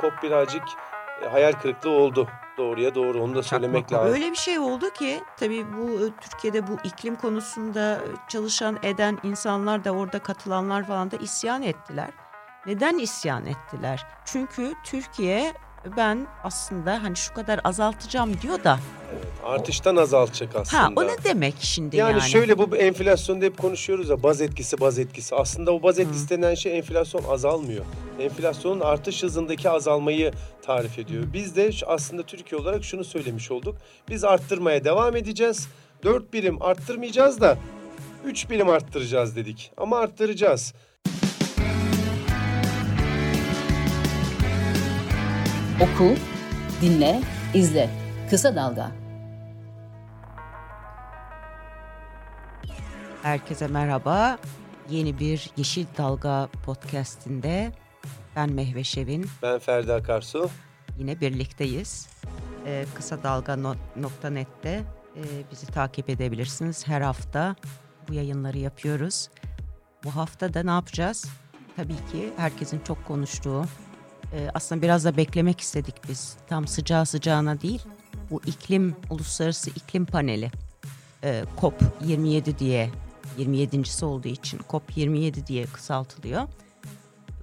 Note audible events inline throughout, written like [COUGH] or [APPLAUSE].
COP birazcık e, hayal kırıklığı oldu. Doğruya doğru onu da söylemek Çakmak. lazım. Öyle bir şey oldu ki tabii bu e, Türkiye'de bu iklim konusunda çalışan eden insanlar da orada katılanlar falan da isyan ettiler. Neden isyan ettiler? Çünkü Türkiye ben aslında hani şu kadar azaltacağım diyor da Evet, artıştan azaltacak aslında. ha o ne demek şimdi yani, yani? şöyle bu enflasyonda hep konuşuyoruz ya baz etkisi baz etkisi. Aslında o baz etkisi denen şey enflasyon azalmıyor. Enflasyonun artış hızındaki azalmayı tarif ediyor. Biz de şu- aslında Türkiye olarak şunu söylemiş olduk. Biz arttırmaya devam edeceğiz. 4 birim arttırmayacağız da 3 birim arttıracağız dedik. Ama arttıracağız. Oku, dinle, izle. Kısa Dalga. Herkese merhaba. Yeni bir Yeşil Dalga podcastinde ben Mehve Şevin. Ben Ferdi Akarsu. Yine birlikteyiz. Ee, kısa dalga.net'te e, bizi takip edebilirsiniz. Her hafta bu yayınları yapıyoruz. Bu hafta da ne yapacağız? Tabii ki herkesin çok konuştuğu, e, aslında biraz da beklemek istedik biz. Tam sıcağı sıcağına değil, bu iklim, uluslararası iklim paneli e, COP 27 diye, 27.si olduğu için COP 27 diye kısaltılıyor.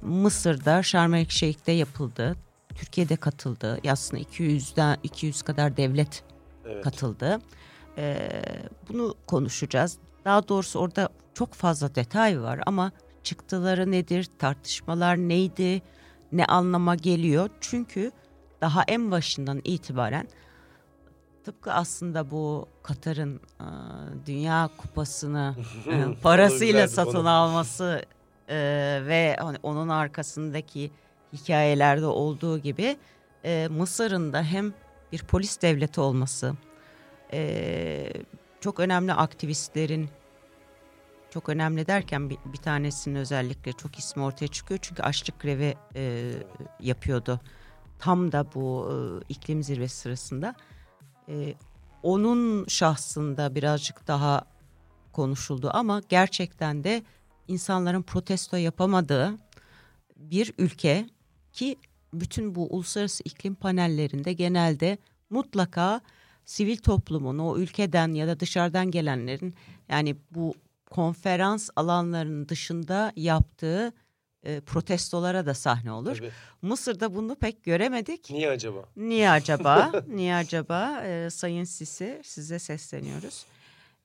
Mısır'da Şarm El Şeyh'te yapıldı. Türkiye'de katıldı. Aslında 200'den 200 kadar devlet Evet. katıldı. Ee, bunu konuşacağız. Daha doğrusu orada çok fazla detay var ama çıktıları nedir, tartışmalar neydi, ne anlama geliyor? Çünkü daha en başından itibaren tıpkı aslında bu Katar'ın e, Dünya Kupası'nı [LAUGHS] e, parasıyla satın konu. alması e, ve hani onun arkasındaki hikayelerde olduğu gibi e, Mısır'ın da hem bir polis devleti olması, e, çok önemli aktivistlerin, çok önemli derken bir, bir tanesinin özellikle çok ismi ortaya çıkıyor çünkü açlık grevi e, yapıyordu. Tam da bu e, iklim zirvesi sırasında. E, onun şahsında birazcık daha konuşuldu ama gerçekten de insanların protesto yapamadığı bir ülke ki bütün bu uluslararası iklim panellerinde genelde mutlaka sivil toplumun o ülkeden ya da dışarıdan gelenlerin yani bu konferans alanlarının dışında yaptığı e, protestolara da sahne olur. Tabii. Mısır'da bunu pek göremedik. Niye acaba? Niye acaba? [LAUGHS] Niye acaba? Ee, Sayın Sisi size sesleniyoruz.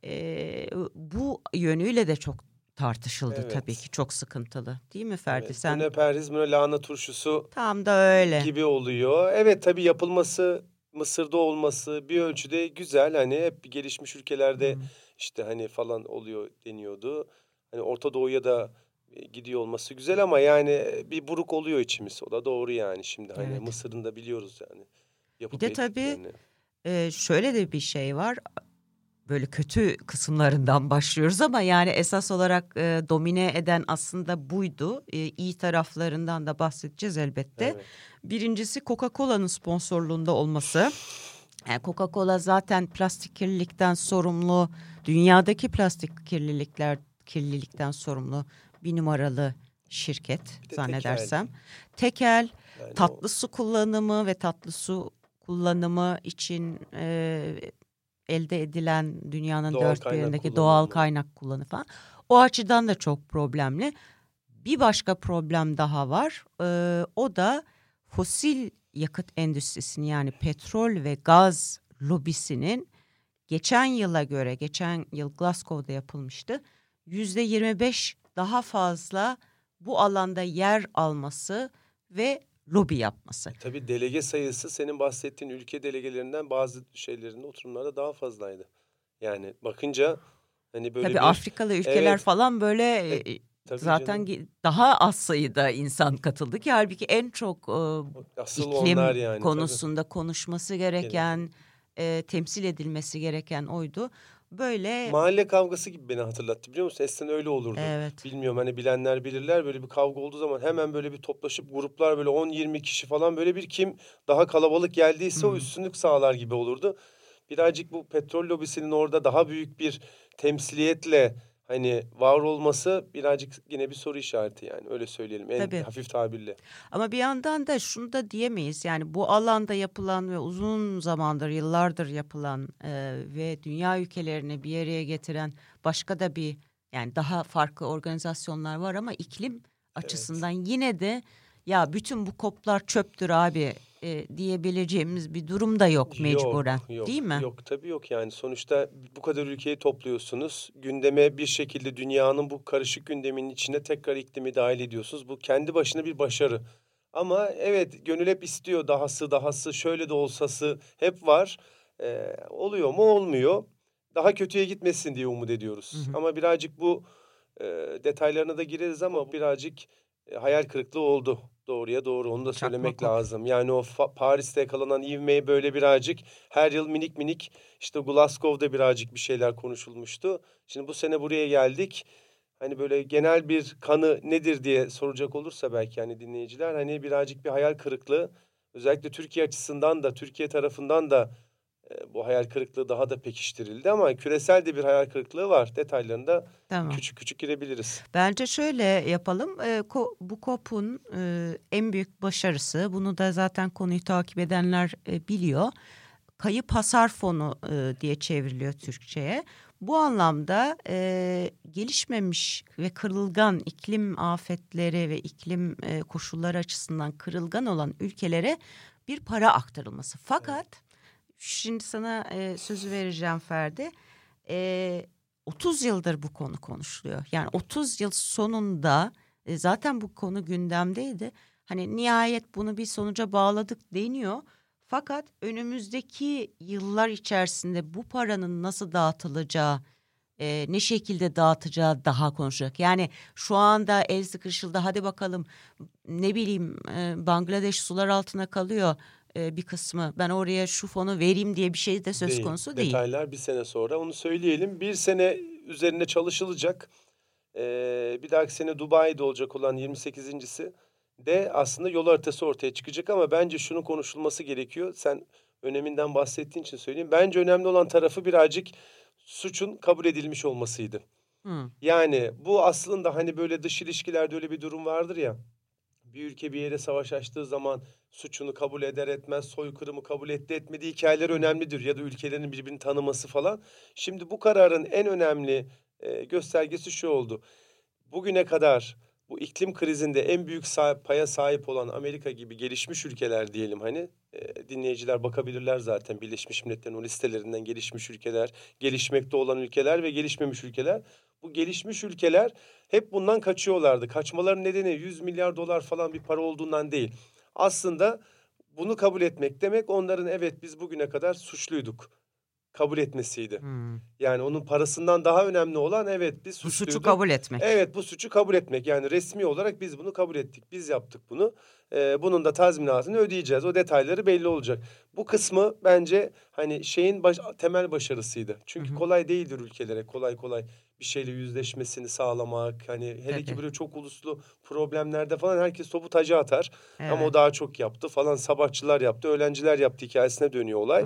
Ee, bu yönüyle de çok tartışıldı Evet. tabii ki. Çok sıkıntılı. Değil mi Ferdi? Evet, Sen Mune perhiz, mune lahana turşusu tam da öyle. gibi oluyor. Evet tabii yapılması Mısır'da olması bir ölçüde güzel. Hani hep gelişmiş ülkelerde işte hani falan oluyor deniyordu. Hani Orta Doğu'ya da e, gidiyor olması güzel ama yani bir buruk oluyor içimiz. O da doğru yani şimdi hani Evet. Mısır'ın da biliyoruz yani. Bir de tabii. Ee, şöyle de bir şey var. Böyle kötü kısımlarından başlıyoruz ama yani esas olarak e, domine eden aslında buydu. E, iyi taraflarından da bahsedeceğiz elbette. Evet. Birincisi Coca-Cola'nın sponsorluğunda olması. [LAUGHS] Yani Coca-Cola zaten plastik kirlilikten sorumlu, dünyadaki plastik kirlilikler kirlilikten sorumlu bir numaralı şirket Bir zannedersem. Tekel, Yani o- tatlı su kullanımı ve tatlı su kullanımı için e, elde edilen dünyanın Doğal dört bir yerindeki doğal kaynak kullanımı falan. O açıdan da çok problemli. Bir başka problem daha var. Ee, o da fosil yakıt endüstrisinin yani petrol ve gaz lobisinin geçen yıla göre, geçen yıl Glasgow'da yapılmıştı. Yüzde 25 daha fazla bu alanda yer alması ve lobi yapması. Tabii delege sayısı senin bahsettiğin ülke delegelerinden bazı şeylerinde oturumlarda daha fazlaydı. Yani bakınca hani böyle Tabii bir Afrikalı ülkeler Evet. falan böyle E, e, tabii zaten canım. daha az sayıda insan katıldı ki halbuki en çok e, asıl iklim onlar yani. tabii. konusunda konuşması gereken, e, temsil edilmesi gereken oydu. Böyle Mahalle kavgası gibi beni hatırlattı biliyor musun? Eskiden öyle olurdu. evet. Bilmiyorum hani bilenler bilirler böyle bir kavga olduğu zaman hemen böyle bir toplaşıp gruplar böyle 10-20 kişi falan böyle bir kim daha kalabalık geldiyse o Hmm. üstünlük sağlar gibi olurdu. Birazcık bu petrol lobisinin orada daha büyük bir temsiliyetle hani var olması birazcık yine bir soru işareti yani öyle söyleyelim en Tabii. hafif tabirle. Ama bir yandan da şunu da diyemeyiz. Yani bu alanda yapılan ve uzun zamandır, yıllardır yapılan e, ve dünya ülkelerini bir araya getiren başka da bir yani daha farklı organizasyonlar var ama iklim açısından yine de ya bütün bu koplar çöptür abi e, diyebileceğimiz bir durum da yok mecburen. Yok, yok, değil mi? Yok tabii yok yani sonuçta bu kadar ülkeyi topluyorsunuz. Gündeme bir şekilde dünyanın bu karışık gündeminin içine tekrar iklimi dahil ediyorsunuz. Bu kendi başına bir başarı. Ama evet gönül hep istiyor dahası dahası şöyle de olsası hep var. Ee, oluyor mu olmuyor. Daha kötüye gitmesin diye umut ediyoruz. Hı hı. Ama birazcık bu e, detaylarına da gireriz ama birazcık e, hayal kırıklığı oldu. Doğruya doğru onu da söylemek Çakmak lazım. Yani o Paris'te yakalanan ivmeyi böyle birazcık her yıl minik minik işte Glasgow'da birazcık bir şeyler konuşulmuştu. Şimdi bu sene buraya geldik. Hani böyle genel bir kanı nedir diye soracak olursa belki hani dinleyiciler hani birazcık bir hayal kırıklığı. Özellikle Türkiye açısından da Türkiye tarafından da bu hayal kırıklığı daha da pekiştirildi ama küresel de bir hayal kırıklığı var. Detaylarında Tamam. küçük küçük girebiliriz. Bence şöyle yapalım. Ee, ko- bu COP'un e, en büyük başarısı, bunu da zaten konuyu takip edenler e, biliyor. Kayıp hasar fonu e, diye çevriliyor Türkçe'ye. Bu anlamda e, gelişmemiş ve kırılgan iklim afetleri ve iklim e, koşulları açısından kırılgan olan ülkelere bir para aktarılması. Fakat şimdi sana e, sözü vereceğim Ferdi. E, 30 yıldır bu konu konuşuluyor. Yani 30 yıl sonunda e, zaten bu konu gündemdeydi. Hani nihayet bunu bir sonuca bağladık deniyor. Fakat önümüzdeki yıllar içerisinde bu paranın nasıl dağıtılacağı, e, ne şekilde dağıtacağı daha konuşacak. Yani şu anda el sıkışıldı hadi bakalım ne bileyim e, Bangladeş sular altına kalıyor e, bir kısmı. Ben oraya şu fonu vereyim diye bir şey de söz Değil. konusu değil. Detaylar bir sene sonra onu söyleyelim. Bir sene üzerine çalışılacak. Ee, bir dahaki sene Dubai'de olacak olan 28.si de aslında yol haritası ortaya çıkacak ama bence şunun konuşulması gerekiyor. Sen öneminden bahsettiğin için söyleyeyim. Bence önemli olan tarafı birazcık suçun kabul edilmiş olmasıydı. Hı. Yani bu aslında hani böyle dış ilişkilerde öyle bir durum vardır ya. Bir ülke bir yere savaş açtığı zaman suçunu kabul eder etmez, soykırımı kabul etti etmediği hikayeler önemlidir. Ya da ülkelerin birbirini tanıması falan. Şimdi bu kararın en önemli e, göstergesi şu oldu. Bugüne kadar bu iklim krizinde en büyük paya sahip olan Amerika gibi gelişmiş ülkeler diyelim hani e, dinleyiciler bakabilirler zaten Birleşmiş Milletler'in o listelerinden gelişmiş ülkeler, gelişmekte olan ülkeler ve gelişmemiş ülkeler. Bu gelişmiş ülkeler hep bundan kaçıyorlardı. Kaçmaların nedeni 100 milyar dolar falan bir para olduğundan değil. Aslında bunu kabul etmek demek onların evet biz bugüne kadar suçluyduk kabul etmesiydi. Hı. Yani onun parasından daha önemli olan evet biz Bu suçluyduk. suçu kabul etmek. Evet bu suçu kabul etmek yani resmi olarak biz bunu kabul ettik. Biz yaptık bunu. Ee, bunun da tazminatını ödeyeceğiz. O detayları belli olacak. Bu kısmı bence hani şeyin baş, temel başarısıydı. Çünkü hı. kolay değildir ülkelere kolay kolay bir şeyle yüzleşmesini sağlamak. Hani hele ki Tabii. böyle çok uluslu problemlerde falan herkes topu taca atar. Ama o Evet. daha çok yaptı falan sabahçılar yaptı, öğrenciler yaptı hikayesine dönüyor olay.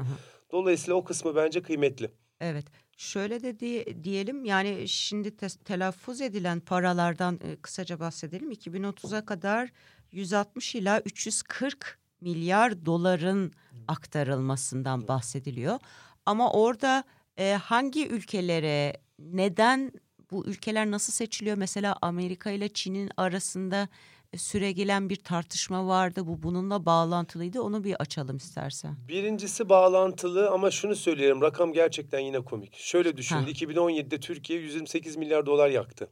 Dolayısıyla o kısmı bence kıymetli. Evet. Şöyle de diye- diyelim yani şimdi te- telaffuz edilen paralardan e, kısaca bahsedelim. 2030'a kadar 160 ila 340 milyar doların aktarılmasından bahsediliyor. Ama orada e, hangi ülkelere neden bu ülkeler nasıl seçiliyor? Mesela Amerika ile Çin'in arasında e, süregelen bir tartışma vardı. Bu bununla bağlantılıydı. Onu bir açalım istersen. Birincisi bağlantılı ama şunu söyleyelim rakam gerçekten yine komik. Şöyle düşünün Ha. 2017'de Türkiye 128 milyar dolar yaktı.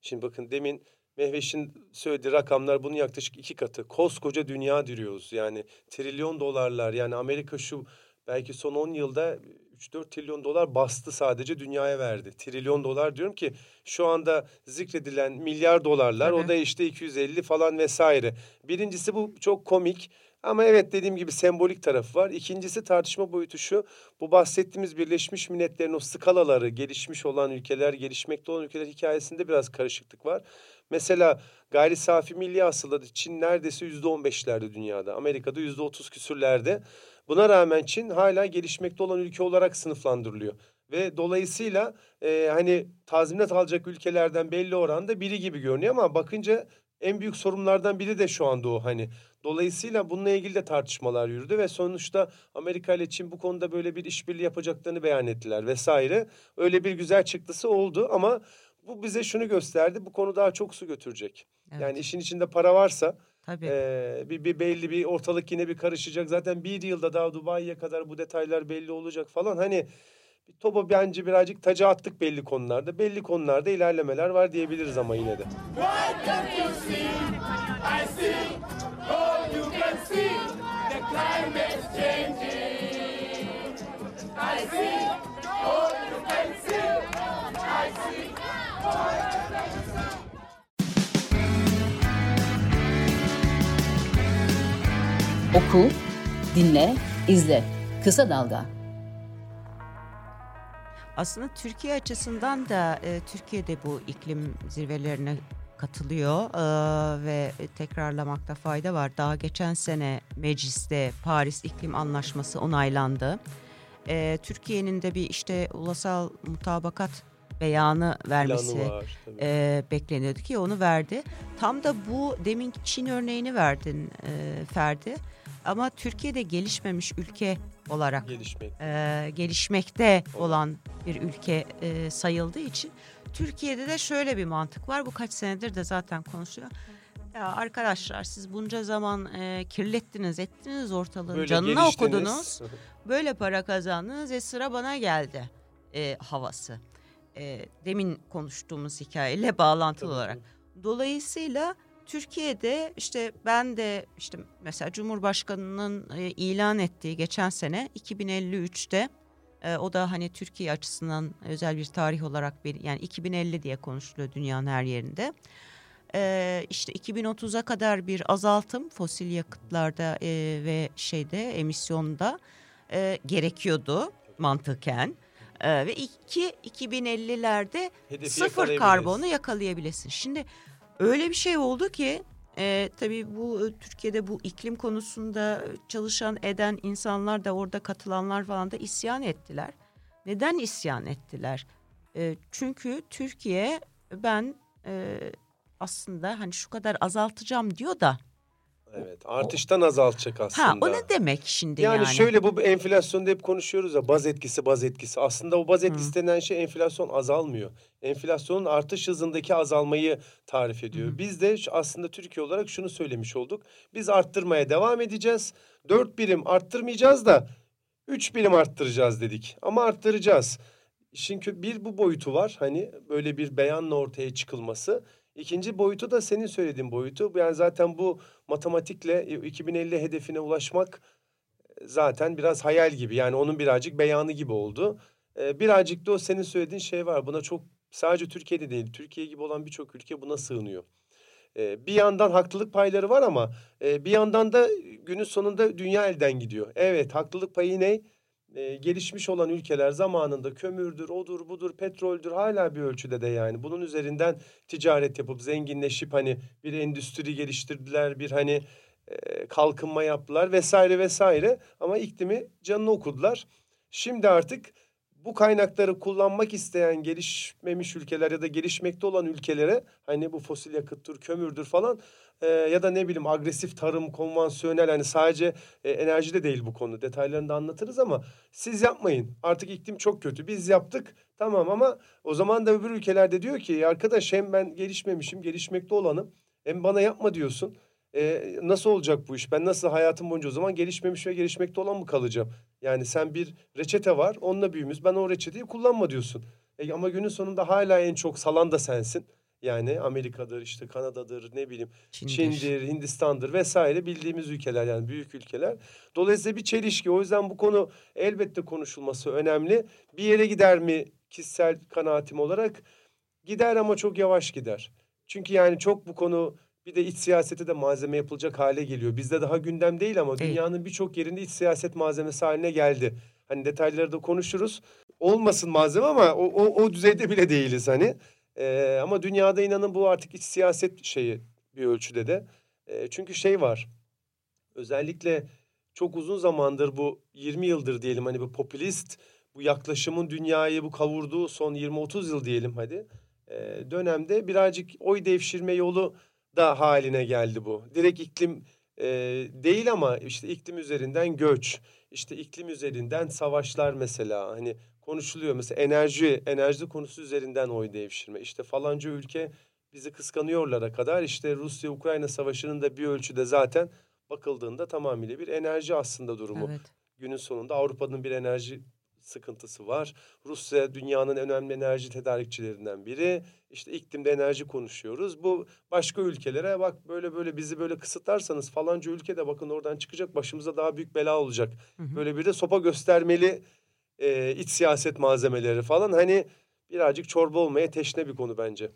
Şimdi bakın demin Mehveş'in söylediği rakamlar bunun yaklaşık iki katı. Koskoca dünya diyoruz yani trilyon dolarlar yani Amerika şu belki son 10 yılda 3-4 trilyon dolar bastı sadece dünyaya verdi. Trilyon dolar diyorum ki şu anda zikredilen milyar dolarlar o Tabii. da işte 250 falan vesaire. Birincisi bu çok komik ama evet dediğim gibi sembolik tarafı var. İkincisi tartışma boyutu şu. Bu bahsettiğimiz Birleşmiş Milletler'in o skalaları gelişmiş olan ülkeler, gelişmekte olan ülkeler hikayesinde biraz karışıklık var. Mesela gayri safi milli hasıladı Çin neredeyse yüzde on beşlerde dünyada. Amerika'da yüzde otuz küsürlerde. Buna rağmen Çin hala gelişmekte olan ülke olarak sınıflandırılıyor. Ve dolayısıyla e, hani tazminat alacak ülkelerden belli oranda biri gibi görünüyor ama bakınca en büyük sorunlardan biri de şu anda o hani. Dolayısıyla bununla ilgili de tartışmalar yürüdü ve sonuçta Amerika ile Çin bu konuda böyle bir işbirliği yapacaklarını beyan ettiler vesaire. Öyle bir güzel çıktısı oldu ama bu bize şunu gösterdi. Bu konu daha çok su götürecek. Evet. Yani işin içinde para varsa Tabii. ee, bir, bir belli bir ortalık yine bir karışacak. Zaten bir yılda daha Dubai'ye kadar bu detaylar belli olacak falan. Hani bir topa bence birazcık taca attık belli konularda. Belli konularda ilerlemeler var diyebiliriz ama yine de. I see. Oh, you can see. I see. Oh, you can see. Oku, dinle, izle. Kısa Dalga. Aslında Türkiye açısından da e, Türkiye'de bu iklim zirvelerine katılıyor e, ve tekrarlamakta fayda var. Daha geçen sene mecliste Paris İklim Anlaşması onaylandı. E, Türkiye'nin de bir işte ulusal mutabakat beyanı vermesi var e, bekleniyordu ki onu verdi. Tam da bu demin Çin örneğini verdin e, Ferdi. Ama Türkiye'de gelişmemiş ülke olarak Gelişmek. e, gelişmekte olan bir ülke e, sayıldığı için Türkiye'de de şöyle bir mantık var. Bu kaç senedir de zaten konuşuyor. Ya arkadaşlar siz bunca zaman e, kirlettiniz, ettiniz ortalığın Böyle canına geliştiniz. okudunuz. [LAUGHS] Böyle para kazandınız ve sıra bana geldi e, havası. E, demin konuştuğumuz hikayeyle bağlantılı Tabii, olarak. Dolayısıyla Türkiye'de işte ben de işte mesela Cumhurbaşkanı'nın e, ilan ettiği geçen sene 2053'te e, o da hani Türkiye açısından özel bir tarih olarak bir yani 2050 diye konuşuluyor dünyanın her yerinde. E, işte 2030'a kadar bir azaltım fosil yakıtlarda e, ve şeyde emisyonda e, gerekiyordu mantıken. E, ve iki 2050'lerde Hedefi sıfır karbonu yakalayabilirsin. Şimdi öyle bir şey oldu ki e, tabii bu e, Türkiye'de bu iklim konusunda çalışan eden insanlar da orada katılanlar falan da isyan ettiler. Neden isyan ettiler? E, çünkü Türkiye ben e, aslında hani şu kadar azaltacağım diyor da Evet artıştan azaltacak aslında. ha o ne demek şimdi yani? Yani, şöyle bu enflasyonda hep konuşuyoruz ya baz etkisi baz etkisi. Aslında o baz etkisi denen şey enflasyon azalmıyor. Enflasyonun artış hızındaki azalmayı tarif ediyor. Biz de aslında Türkiye olarak şunu söylemiş olduk. Biz arttırmaya devam edeceğiz. Dört birim arttırmayacağız da üç birim arttıracağız dedik. Ama arttıracağız. Kö- bir bu boyutu var. Hani böyle bir beyanla ortaya çıkılması. İkinci boyutu da senin söylediğin boyutu. Yani zaten bu matematikle 2050 hedefine ulaşmak zaten biraz hayal gibi. Yani onun birazcık beyanı gibi oldu. Ee, birazcık da o senin söylediğin şey var. Buna çok sadece Türkiye'de değil, Türkiye gibi olan birçok ülke buna sığınıyor. Bir yandan haklılık payları var ama e, bir yandan da günün sonunda dünya elden gidiyor. Evet, haklılık payı ne? Ee, gelişmiş olan ülkeler zamanında kömürdür, odur, budur, petroldür hala bir ölçüde de yani. Bunun üzerinden ticaret yapıp zenginleşip hani bir endüstri geliştirdiler, bir hani e, kalkınma yaptılar vesaire vesaire ama iklimi canını okudular. Şimdi artık bu kaynakları kullanmak isteyen gelişmemiş ülkeler ya da gelişmekte olan ülkelere hani bu fosil yakıttır, kömürdür falan e, ya da ne bileyim agresif tarım, konvansiyonel hani sadece e, enerji de değil bu konu. Detaylarını da anlatırız ama siz yapmayın. Artık iklim çok kötü. Biz yaptık tamam ama o zaman da öbür ülkelerde diyor ki arkadaş hem ben gelişmemişim, gelişmekte olanım hem bana yapma diyorsun. E, nasıl olacak bu iş? Ben nasıl hayatım boyunca o zaman gelişmemiş ve gelişmekte olan mı kalacağım? Yani sen bir reçete var, onunla büyümüş. Ben o reçeteyi kullanma diyorsun. E, ama günün sonunda hala en çok salan da sensin. Yani Amerika'dır, işte Kanada'dır, ne bileyim Çin'dir. Çin'dir, Hindistan'dır vesaire bildiğimiz ülkeler yani büyük ülkeler. Dolayısıyla bir çelişki. O yüzden bu konu elbette konuşulması önemli. Bir yere gider mi kişisel kanaatim olarak? Gider ama çok yavaş gider. Çünkü yani çok bu konu bir de iç siyasete de malzeme yapılacak hale geliyor. Bizde daha gündem değil ama dünyanın birçok yerinde iç siyaset malzemesi haline geldi. Hani detayları da konuşuruz. Olmasın malzeme ama o, o, o düzeyde bile değiliz hani. Ee, ama dünyada inanın bu artık iç siyaset şeyi bir ölçüde de. Ee, çünkü şey var. Özellikle çok uzun zamandır bu 20 yıldır diyelim hani bu popülist bu yaklaşımın dünyayı bu kavurduğu son 20-30 yıl diyelim hadi e, dönemde birazcık oy devşirme yolu da haline geldi bu. Direkt iklim e, değil ama işte iklim üzerinden göç, işte iklim üzerinden savaşlar mesela hani konuşuluyor mesela enerji enerji konusu üzerinden oy devşirme. İşte falanca ülke bizi kıskanıyorlara kadar işte Rusya Ukrayna savaşının da bir ölçüde zaten bakıldığında tamamıyla bir enerji aslında durumu. Evet. Günün sonunda Avrupa'nın bir enerji sıkıntısı var. Rusya dünyanın en önemli enerji tedarikçilerinden biri. İşte iklimde enerji konuşuyoruz. Bu başka ülkelere bak böyle böyle bizi böyle kısıtlarsanız falanca ülkede bakın oradan çıkacak başımıza daha büyük bela olacak. Hı hı. Böyle bir de sopa göstermeli e, iç siyaset malzemeleri falan. Hani birazcık çorba olmaya teşne bir konu bence.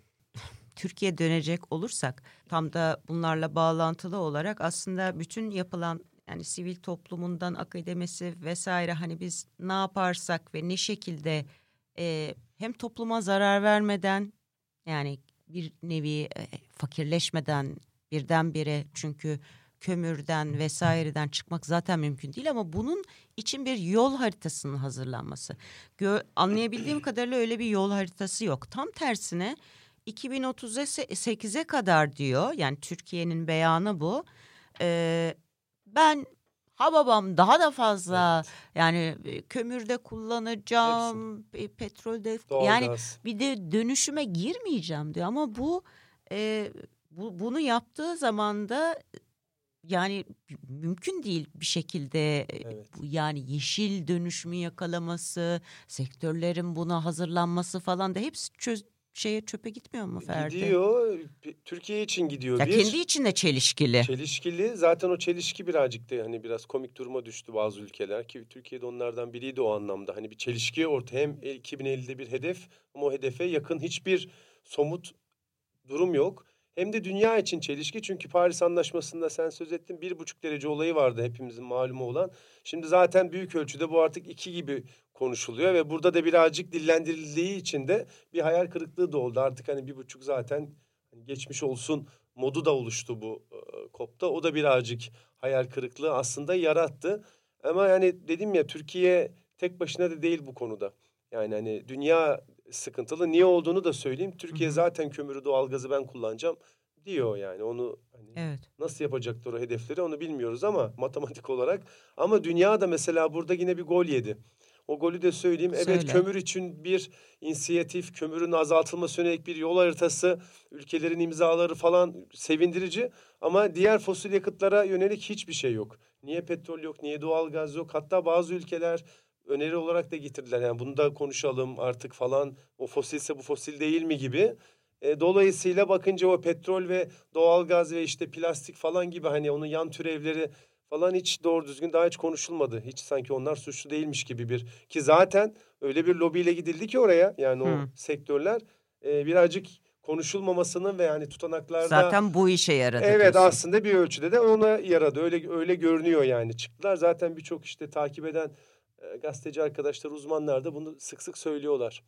Türkiye dönecek olursak tam da bunlarla bağlantılı olarak aslında bütün yapılan yani sivil toplumundan akademisi vesaire hani biz ne yaparsak ve ne şekilde e, hem topluma zarar vermeden yani bir nevi e, fakirleşmeden birdenbire çünkü kömürden vesaireden çıkmak zaten mümkün değil ama bunun için bir yol haritasının hazırlanması. Gö- anlayabildiğim kadarıyla öyle bir yol haritası yok. Tam tersine 2038'e kadar diyor yani Türkiye'nin beyanı bu. Ee, ben ha babam daha da fazla yani e, kömürde kullanacağım, e, petrolde yani Doğalgaz. bir de dönüşüme girmeyeceğim diyor ama bu e, bu bunu yaptığı zaman da yani mümkün değil bir şekilde e, Evet. yani yeşil dönüşümü yakalaması, sektörlerin buna hazırlanması falan da hepsi çöz, şeye çöpe gitmiyor mu Ferdi? Gidiyor. Türkiye için gidiyor. Ya bir. kendi içinde çelişkili. Çelişkili. Zaten o çelişki birazcık da hani biraz komik duruma düştü bazı ülkeler ki Türkiye'de onlardan biriydi o anlamda. Hani bir çelişki orta hem 2050'de bir hedef ama o hedefe yakın hiçbir somut durum yok. Hem de dünya için çelişki çünkü Paris Anlaşması'nda sen söz ettin bir buçuk derece olayı vardı hepimizin malumu olan. Şimdi zaten büyük ölçüde bu artık iki gibi konuşuluyor ve burada da birazcık dillendirildiği için de bir hayal kırıklığı da oldu. Artık hani bir buçuk zaten hani geçmiş olsun modu da oluştu bu e, kopta. O da birazcık hayal kırıklığı aslında yarattı. Ama yani dedim ya Türkiye tek başına da değil bu konuda. Yani hani dünya sıkıntılı. Niye olduğunu da söyleyeyim. Türkiye Hı hı. zaten kömürü doğalgazı ben kullanacağım diyor yani. Onu hani Evet. nasıl yapacaktır o hedefleri onu bilmiyoruz ama matematik olarak. Ama dünya da mesela burada yine bir gol yedi. O golü de söyleyeyim. Evet Söyle. kömür için bir inisiyatif, kömürün azaltılması yönelik bir yol haritası, ülkelerin imzaları falan sevindirici. Ama diğer fosil yakıtlara yönelik hiçbir şey yok. Niye petrol yok, niye doğalgaz yok? Hatta bazı ülkeler öneri olarak da getirdiler. Yani bunu da konuşalım artık falan. O fosilse bu fosil değil mi gibi. E, dolayısıyla bakınca o petrol ve doğalgaz ve işte plastik falan gibi hani onun yan türevleri falan hiç doğru düzgün daha hiç konuşulmadı. Hiç sanki onlar suçlu değilmiş gibi bir ki zaten öyle bir lobiyle gidildi ki oraya yani o Hı. sektörler e, birazcık konuşulmamasının ve yani tutanaklarda Zaten bu işe yaradı. Evet diyorsun. aslında bir ölçüde de ona yaradı. Öyle öyle görünüyor yani. Çıktılar zaten birçok işte takip eden e, gazeteci arkadaşlar, uzmanlar da bunu sık sık söylüyorlar.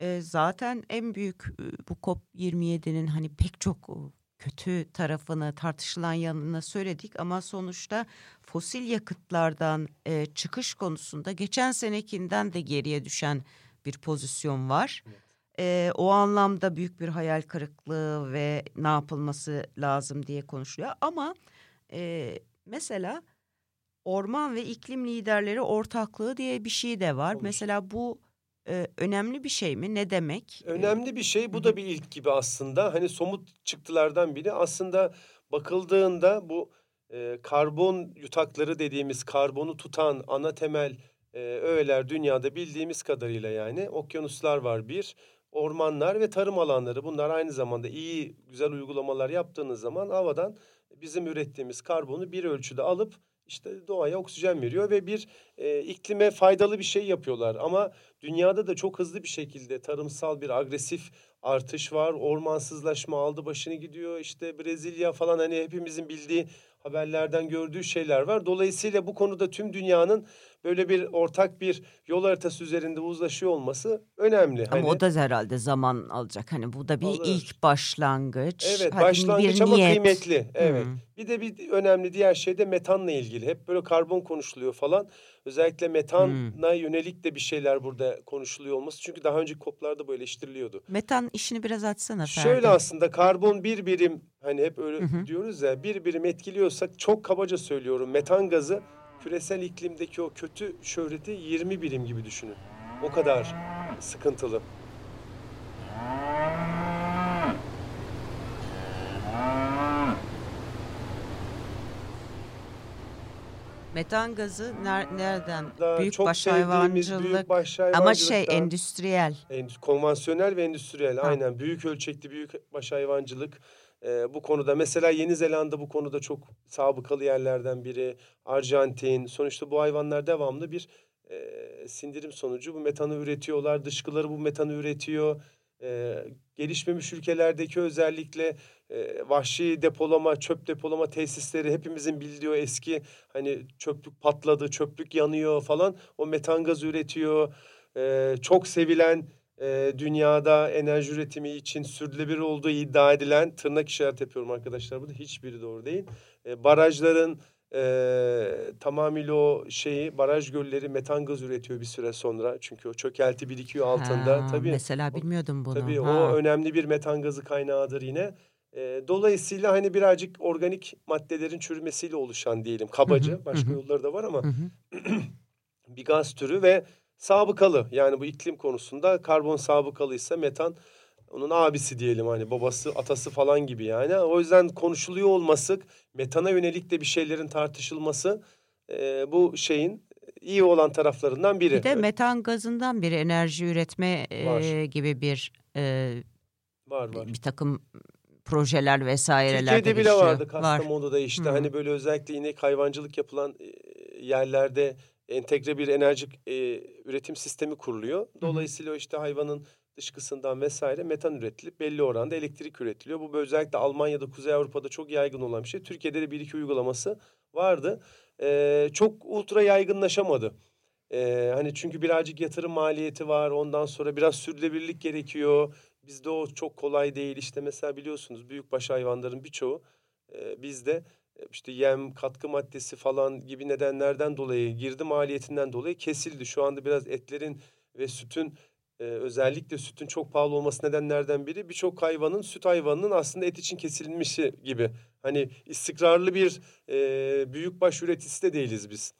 E, zaten en büyük e, bu COP27'nin hani pek çok e, kötü tarafını tartışılan yanını söyledik ama sonuçta fosil yakıtlardan e, çıkış konusunda geçen senekinden de geriye düşen bir pozisyon var. E, o anlamda büyük bir hayal kırıklığı ve ne yapılması lazım diye konuşuluyor ama e, mesela orman ve iklim liderleri ortaklığı diye bir şey de var. Olur. Mesela bu e, önemli bir şey mi? Ne demek? Önemli bir şey. Bu da bir ilk gibi aslında. Hani somut çıktılardan biri. Aslında bakıldığında bu e, karbon yutakları dediğimiz karbonu tutan ana temel e, öğeler dünyada bildiğimiz kadarıyla yani okyanuslar var bir. Ormanlar ve tarım alanları bunlar aynı zamanda iyi güzel uygulamalar yaptığınız zaman havadan bizim ürettiğimiz karbonu bir ölçüde alıp işte doğaya oksijen veriyor ve bir e, iklime faydalı bir şey yapıyorlar. Ama dünyada da çok hızlı bir şekilde tarımsal bir agresif artış var. Ormansızlaşma aldı başını gidiyor. İşte Brezilya falan hani hepimizin bildiği haberlerden gördüğü şeyler var. Dolayısıyla bu konuda tüm dünyanın böyle bir ortak bir yol haritası üzerinde uzlaşıyor olması önemli. Ama Hani- o da herhalde zaman alacak. Hani bu da bir Alır. ilk başlangıç. Evet Hani başlangıç ama niyet. kıymetli. Evet. Hı. Bir de bir önemli diğer şey de metanla ilgili. Hep böyle karbon konuşuluyor falan. Özellikle metana yönelik de bir şeyler burada konuşuluyor olması. Çünkü daha önceki koplarda bu eleştiriliyordu. Metan işini biraz açsana Ferdi. Şöyle aslında karbon bir birim hani hep öyle Hı hı. diyoruz ya bir birim etkiliyorsak çok kabaca söylüyorum metan gazı küresel iklimdeki o kötü şöhreti 20 birim gibi düşünün. O kadar sıkıntılı. Metan gazı ner- nereden? Daha büyük çok baş hayvancılık. Ama şey endüstriyel. Endüstri- konvansiyonel ve endüstriyel Ha. aynen büyük ölçekli büyük baş hayvancılık e, bu konuda. Mesela Yeni Zelanda bu konuda çok sabıkalı yerlerden biri. Arjantin. Sonuçta bu hayvanlar devamlı bir e, sindirim sonucu. Bu metanı üretiyorlar. Dışkıları bu metanı üretiyor. E, gelişmemiş ülkelerdeki özellikle e, vahşi depolama çöp depolama tesisleri hepimizin bildiği eski hani çöplük patladı çöplük yanıyor falan. O metan gazı üretiyor. E, çok sevilen e, dünyada enerji üretimi için sürdürülebilir olduğu iddia edilen tırnak işareti yapıyorum arkadaşlar burada hiçbiri doğru değil. E, barajların e, tamamıyla o şeyi baraj gölleri metan gaz üretiyor bir süre sonra. Çünkü o çökelti birikiyor altında. Ha, Tabii Mesela bilmiyordum bunu. Tabii Ha. o önemli bir metan gazı kaynağıdır yine. E, dolayısıyla hani birazcık organik maddelerin çürümesiyle oluşan diyelim kabaca. Hı hı, Başka hı yolları da var ama [CLEARS THROAT] bir gaz türü ve sabıkalı. Yani bu iklim konusunda karbon sabıkalıysa metan onun abisi diyelim hani babası atası falan gibi yani. O yüzden konuşuluyor olması metana yönelik de bir şeylerin tartışılması e, bu şeyin iyi olan taraflarından biri. Bir de metan gazından bir enerji üretme e, Var. gibi bir e, var var. bir takım projeler vesaireler Türkiye'de de bile vardı Var. Kastamonu'da işte Hı. hani böyle özellikle inek hayvancılık yapılan e, yerlerde entegre bir enerji e, üretim sistemi kuruluyor. Dolayısıyla işte hayvanın dışkısından vesaire metan üretilip belli oranda elektrik üretiliyor. Bu özellikle Almanya'da, Kuzey Avrupa'da çok yaygın olan bir şey. Türkiye'de de bir iki uygulaması vardı. E, çok ultra yaygınlaşamadı. E, hani çünkü birazcık yatırım maliyeti var. Ondan sonra biraz sürdürülebilirlik gerekiyor. Bizde o çok kolay değil. İşte mesela biliyorsunuz büyükbaş hayvanların birçoğu e, bizde işte yem, katkı maddesi falan gibi nedenlerden dolayı, girdi maliyetinden dolayı kesildi. Şu anda biraz etlerin ve sütün e, özellikle sütün çok pahalı olması nedenlerden biri birçok hayvanın süt hayvanının aslında et için kesilmişi gibi. Hani istikrarlı bir e, büyükbaş üreticisi de değiliz biz.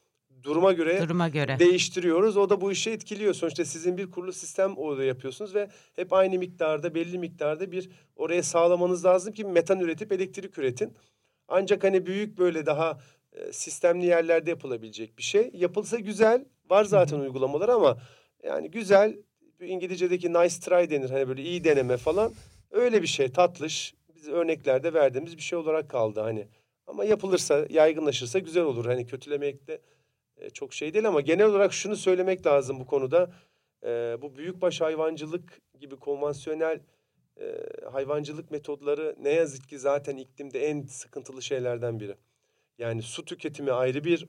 Duruma göre Duruma göre. değiştiriyoruz. O da bu işi etkiliyor. Sonuçta sizin bir kurulu sistem orada yapıyorsunuz ve hep aynı miktarda, belli miktarda bir oraya sağlamanız lazım ki metan üretip elektrik üretin. Ancak hani büyük böyle daha e, sistemli yerlerde yapılabilecek bir şey. Yapılsa güzel. Var zaten uygulamalar ama yani güzel. İngilizce'deki nice try denir. Hani böyle iyi deneme falan. Öyle bir şey tatlış. Biz örneklerde verdiğimiz bir şey olarak kaldı hani. Ama yapılırsa, yaygınlaşırsa güzel olur. Hani kötülemekte e, çok şey değil ama genel olarak şunu söylemek lazım bu konuda. E, bu büyükbaş hayvancılık gibi konvansiyonel e, hayvancılık metodları ne yazık ki zaten iklimde en sıkıntılı şeylerden biri. Yani su tüketimi ayrı bir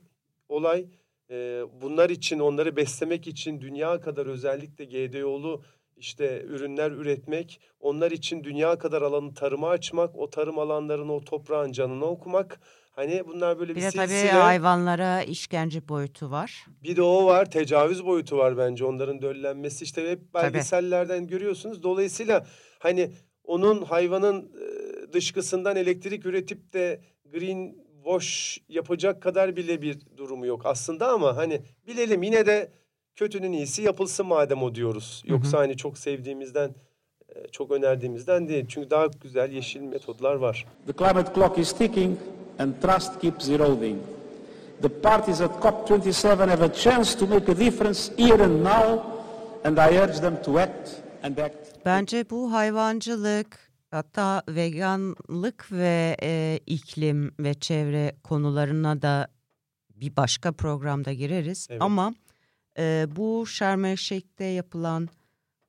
olay. E, bunlar için onları beslemek için dünya kadar özellikle GDO'lu işte ürünler üretmek, onlar için dünya kadar alanı tarıma açmak, o tarım alanlarını o toprağın canına okumak. Hani bunlar böyle bir, Bir de tabii hayvanlara işkence boyutu var. Bir de o var, tecavüz boyutu var bence onların döllenmesi. işte hep belgesellerden görüyorsunuz. Dolayısıyla hani onun hayvanın e, dışkısından elektrik üretip de green wash yapacak kadar bile bir durumu yok aslında ama hani bilelim yine de kötünün iyisi yapılsın madem o diyoruz. Yoksa hani çok sevdiğimizden, e, çok önerdiğimizden değil. Çünkü daha güzel yeşil metodlar var. The climate clock is ticking and trust keeps eroding. The parties at COP27 have a chance to make a difference here and now, and I urge them to act and act. Bence bu hayvancılık hatta veganlık ve e, iklim ve çevre konularına da bir başka programda gireriz. Evet. Ama Ee, bu Şarm yapılan,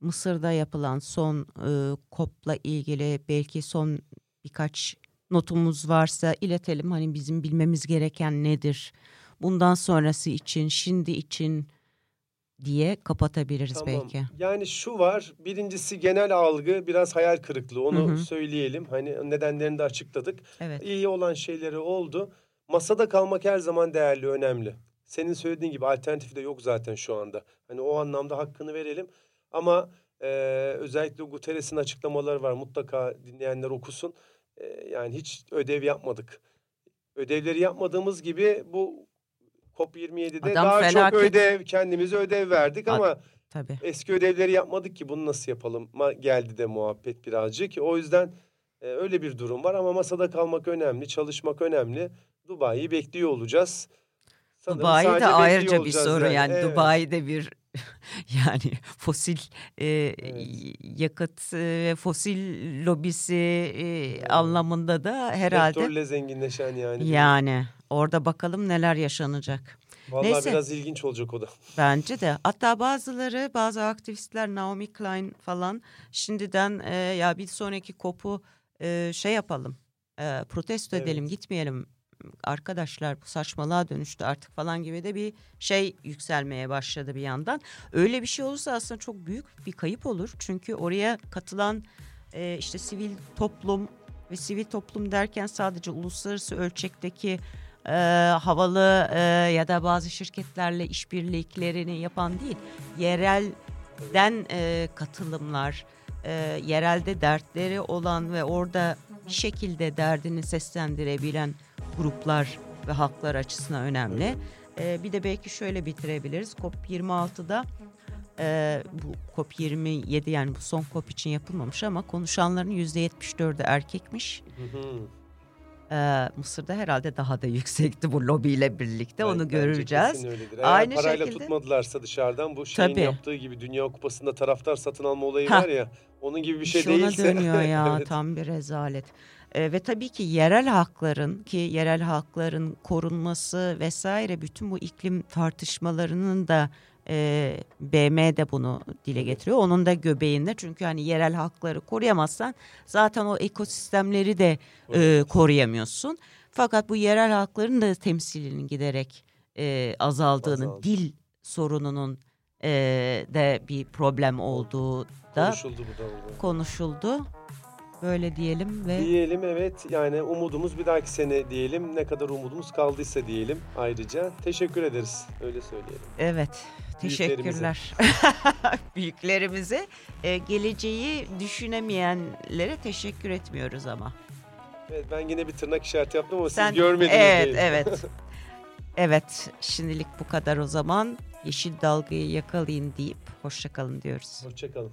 Mısır'da yapılan son e, COP'la ilgili belki son birkaç notumuz varsa iletelim. Hani bizim bilmemiz gereken nedir? Bundan sonrası için, şimdi için diye kapatabiliriz Tamam. belki. Yani şu var. Birincisi genel algı biraz hayal kırıklığı. Onu Hı hı. söyleyelim. Hani nedenlerini de açıkladık. Evet. İyi olan şeyleri oldu. Masada kalmak her zaman değerli, önemli. Senin söylediğin gibi alternatifi de yok zaten şu anda. Hani o anlamda hakkını verelim. Ama e, özellikle Guterres'in açıklamaları var. Mutlaka dinleyenler okusun. E, yani hiç ödev yapmadık. Ödevleri yapmadığımız gibi bu COP27'de Adam daha felaket. çok ödev, kendimize ödev verdik Ad- ama Tabii. eski ödevleri yapmadık ki bunu nasıl yapalım Ma- geldi de muhabbet birazcık. O yüzden e, öyle bir durum var ama masada kalmak önemli, çalışmak önemli. Dubai'yi bekliyor olacağız. Sanırım Dubai de ayrıca bir soru yani, Evet. Dubai'de bir [LAUGHS] yani fosil e, Evet. yakıt e, ve fosil lobisi e, anlamında da herhalde Petrolle zenginleşen yani. yani orada bakalım neler yaşanacak. Vallahi neyse. biraz ilginç olacak o da. [LAUGHS] Bence de. Hatta bazıları, bazı aktivistler Naomi Klein falan şimdiden e, ya bir sonraki kopu e, şey yapalım. e, protesto Evet. edelim, gitmeyelim. Arkadaşlar bu saçmalığa dönüştü artık falan gibi de bir şey yükselmeye başladı bir yandan. Öyle bir şey olursa aslında çok büyük bir kayıp olur. Çünkü oraya katılan e, işte sivil toplum ve sivil toplum derken sadece uluslararası ölçekteki e, havalı e, ya da bazı şirketlerle işbirliklerini yapan değil, yerelden e, katılımlar, e, yerelde dertleri olan ve orada bir şekilde derdini seslendirebilen gruplar ve halklar açısından önemli. E, bir de belki şöyle bitirebiliriz. COP26'da e, bu COP27 yani bu son COP için yapılmamış ama konuşanların %74'ü erkekmiş. Hı hı. Ee, Mısır'da herhalde daha da yüksekti bu lobiyle birlikte onu Bence göreceğiz. Eğer Aynı parayla şekilde- tutmadılarsa dışarıdan bu şeyin Tabii. yaptığı gibi Dünya Kupası'nda taraftar satın alma olayı Ha. var ya onun gibi bir şey İş ona değilse. dönüyor ya [LAUGHS] Evet. tam bir rezalet. Ee, ve tabii ki yerel hakların ki yerel hakların korunması vesaire bütün bu iklim tartışmalarının da e, BM de bunu dile getiriyor. Onun da göbeğinde çünkü hani yerel hakları koruyamazsan zaten o ekosistemleri de e, koruyamıyorsun. Fakat bu yerel hakların da temsilinin giderek e, azaldığını, Azaldı. dil sorununun e, de bir problem olduğu da Konuşuldu bu da orada. konuşuldu. Böyle diyelim ve Diyelim evet yani umudumuz bir dahaki sene diyelim. Ne kadar umudumuz kaldıysa diyelim ayrıca. Teşekkür ederiz öyle söyleyelim. evet Büyüklerimize. teşekkürler [LAUGHS] büyüklerimize. E, geleceği düşünemeyenlere teşekkür etmiyoruz ama. Evet ben yine bir tırnak işareti yaptım ama Sen siz görmediniz Evet değil. evet. [LAUGHS] evet şimdilik bu kadar o zaman. Yeşil dalgayı yakalayın deyip hoşçakalın diyoruz. Hoşçakalın.